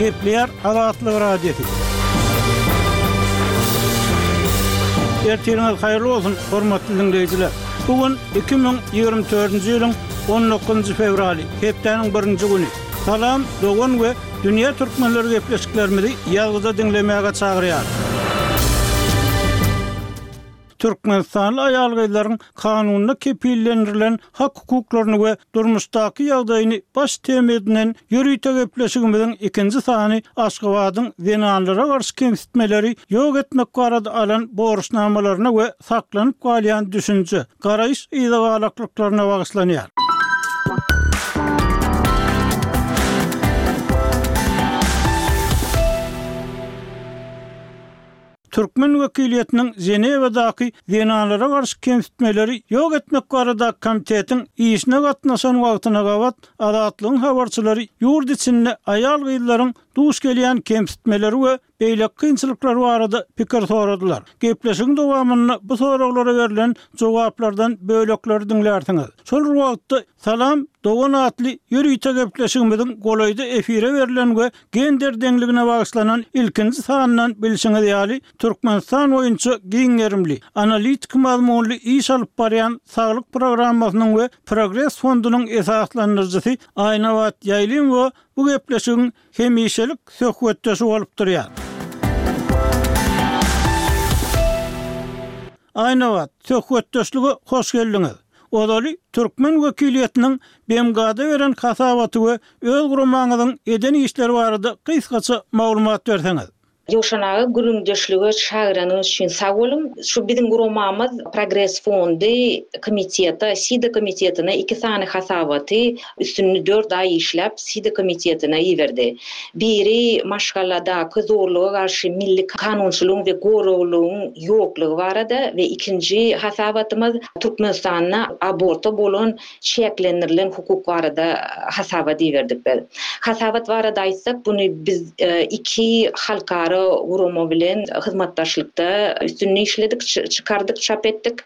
Gepleýär Azatlyk Radiosy. Ertiriňiz haýyrly bolsun, hormatly diňleýjiler. Bu gün 2024-nji ýylyň 19-njy fewraly, hepdäniň birinji güni. Salam, dogan we dünýä türkmenleri gepleşiklerimizi ýazgyda diňlemäge çagyrýarys. Türkmenistanly aýal-gyzlaryň kanunda kepillendirilen hak-hukuklaryny we durmuşdaky ýagdaýyny baş tema edinen ýörite gepleşigimiziň ikinji sany Aşgabadyň zenanlara garşy kemsitmeleri ýok etmek barada alan borçnamalaryna we saklanyp galýan düşünje, garaýyş yzagalaklyklaryna bagyşlanýar. Türkmen wekiliýetiniň Ženewadaky zenanlara garşy kemsitmeleri ýok etmek baradaky komitetiň işine gatnaşan wagtyna gabat, Azatlygyň habarçylary ýurt içinde aýal-gyzlaryň duş gelýän kemsitmeleri we beýleki kynçylyklary barada pikir soradylar. Gepleşigiň dowamynda bu soraglara berlen jogaplardan bölekleri diňlärsiňiz. Şol wagtda Salam, dogan atly ýörite gepleşigimiziň golaýda efire berlen we gender deňligine bagyşlanan ilkinji sanyndan bilşiňiz ýaly, Türkmenistan boýunça giň gerimli, analitiki mazmunly iş alyp barýan Saglyk programmasynyň we Progres fondunyň esaslandyryjysy Aýnabat Ýaýlymowa bu gepleşigiň hemişelik söhbetdeşi bolup durýar. Aýnabat, söhbetdeşlige hoş geldiňiz! Ozaly türkmen wekiliýetiniň BMG-da beren hasabaty we öz guramaňyzyň eden işleri barada gysgaça maglumat berseňiz? Jowşan aga, gürrüňdeşlige çagyranyňyz üçin sag boluň. Şu biziň guramamyz Progres fondy komitete, SIDA komitetine iki sany hasabaty, Üstünde dört aý işläp, SIDA komitetine iberdi. Biri maşgaladaky zorluga garşy milli kanunçylygyň we goraglylygyň ýoklugy barada we ikinji hasabatymyz Türkmenistanda aborta bolan çäklendirilen hukuk barada hasabat iberdik biz. Hasabat barada aýtsak, buny biz iki halkara gurama bilen hyzmatdaşlykda üstünde işledik, çykardyk, çap etdik.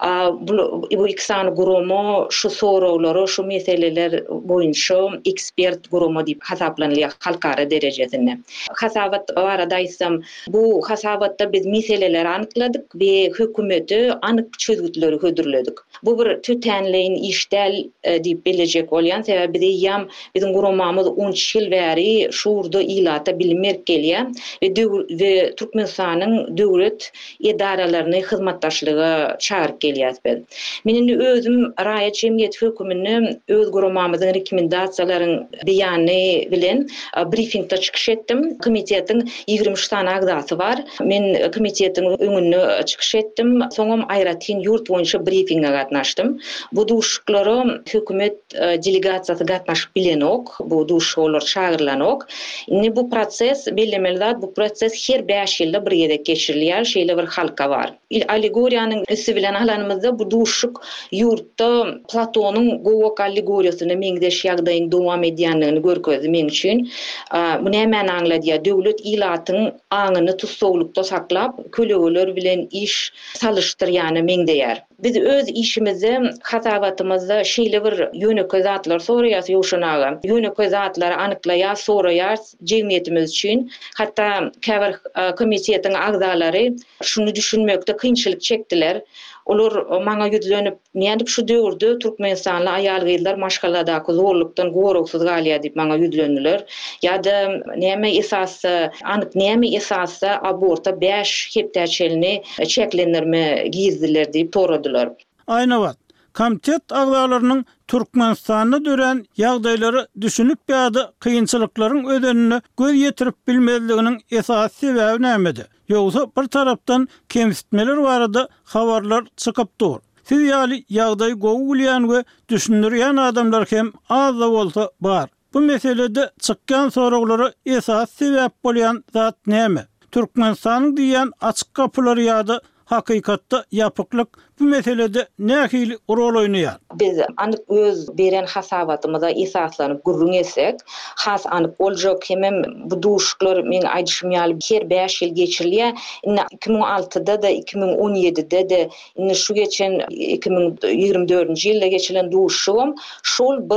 A bul bu iki sany gurama şu soraglara, şu meseleler boýunça ekspert gurama diýip hasaplanylýar halkara derejesinde. Hasabat barada aýtsam, bu hasabatda biz meseleleri anykladyk we hökümete anyk çözgütleri hödürledik. Bu bir tötänleýin iş däl diýip bellejek bolýan, sebäbi biz eýýäm, biziň guramamyz on üç ýyl bäri şu ugurda ilata bilim berip gelýär we döw we Türkmenistanyň döwlet edaralaryny hyzmatdaşlyga çagyryp gelýäris biz. Men indi özüm raýat jemgyýeti höküminde öz guramamyzyň rekmendasiýalaryň beýany bilen brifingde çykyş etdim. Komitetiň ýigrimi üç sany agzasy bar. Men komitetiň öňünde çykyş etdim. Soňam aýratyn ýurt boýunça brifinge gatnaşdym. Bu duşuşyklara hökümet delegasiýasy gatnaşyp bilenok, bu duşuşyga olar çagyrylanok. Indi bu proses, bellemeli zat, bu proses her bäş ýylda bir gezek geçirilýär, şeýle bir halka bar. Allegoriýanyň üsti bilen alanymyzda, bu duşuşyk ýurtda Platonyň Gowak allegoriýasyna meňzeş ýagdaýyň dowam edýändigini görkezdi meň üçin. Bu nämäni aňladýar? Döwlet ilatyň aňyny tussaglykda saklap, kölegeler bilen iş salyşdyrýana meňzeýär. Biz öz işimizde, hasabatymyzda şeýle bir ýönekeý zatlary soraýas Ýowşan aga. Ýönekeý zatlary anyklaýas, soraýas jemgyýetimiz üçin. Hatda käbir komitetiň agzalary şuny düşünmekde kynçylyk çekdiler. Olar maňa ýüzlenip, nädip şu döwürde türkmenistanly aýal-gyzlar maşgaladaky zorlukdan goragsyz galýar diýip maňa ýüzlendiler. Ýa-da näme esasda, anyk näme esasda aborta bäş hepdä çenli çäklendirme gizdiler diýip soradylar. Aýnabat, Komitet agzalarynyň Türkmenistanda dörän ýagdaýlara düşünip ýa-da kynçylyklaryň özenine göz ýetirip bilmezliginiň esasy sebäbi nämede? Ýogsa bir tarapdan kemsitmeler barada habarlar çykyp dur. Siz ýaly ýagdaýy gowy bilýän we düşündirýän adamlar hem az-da bolsa bar. Bu meselede çykýan soraglara esasy sebäp bolýan zat näme? Türkmenistanyň diýýän açyk gapylary ýa-da hakykatda ýapyklyk bu meselede nähili rol oýnaýar? Biz anyk öz beren hasabatymyza esaslanyp gürrüň etsek, has anyk boljak. Hemem bu duşuşyklar, meň aýdyşym ýaly, her bäş ýyl geçirilýär. Indi iki müň altyda-da, iki müň on ýedide-de, indi şu geçen iki müň ýigrimi dördünji ýylda geçirilen duşuşygam şol bir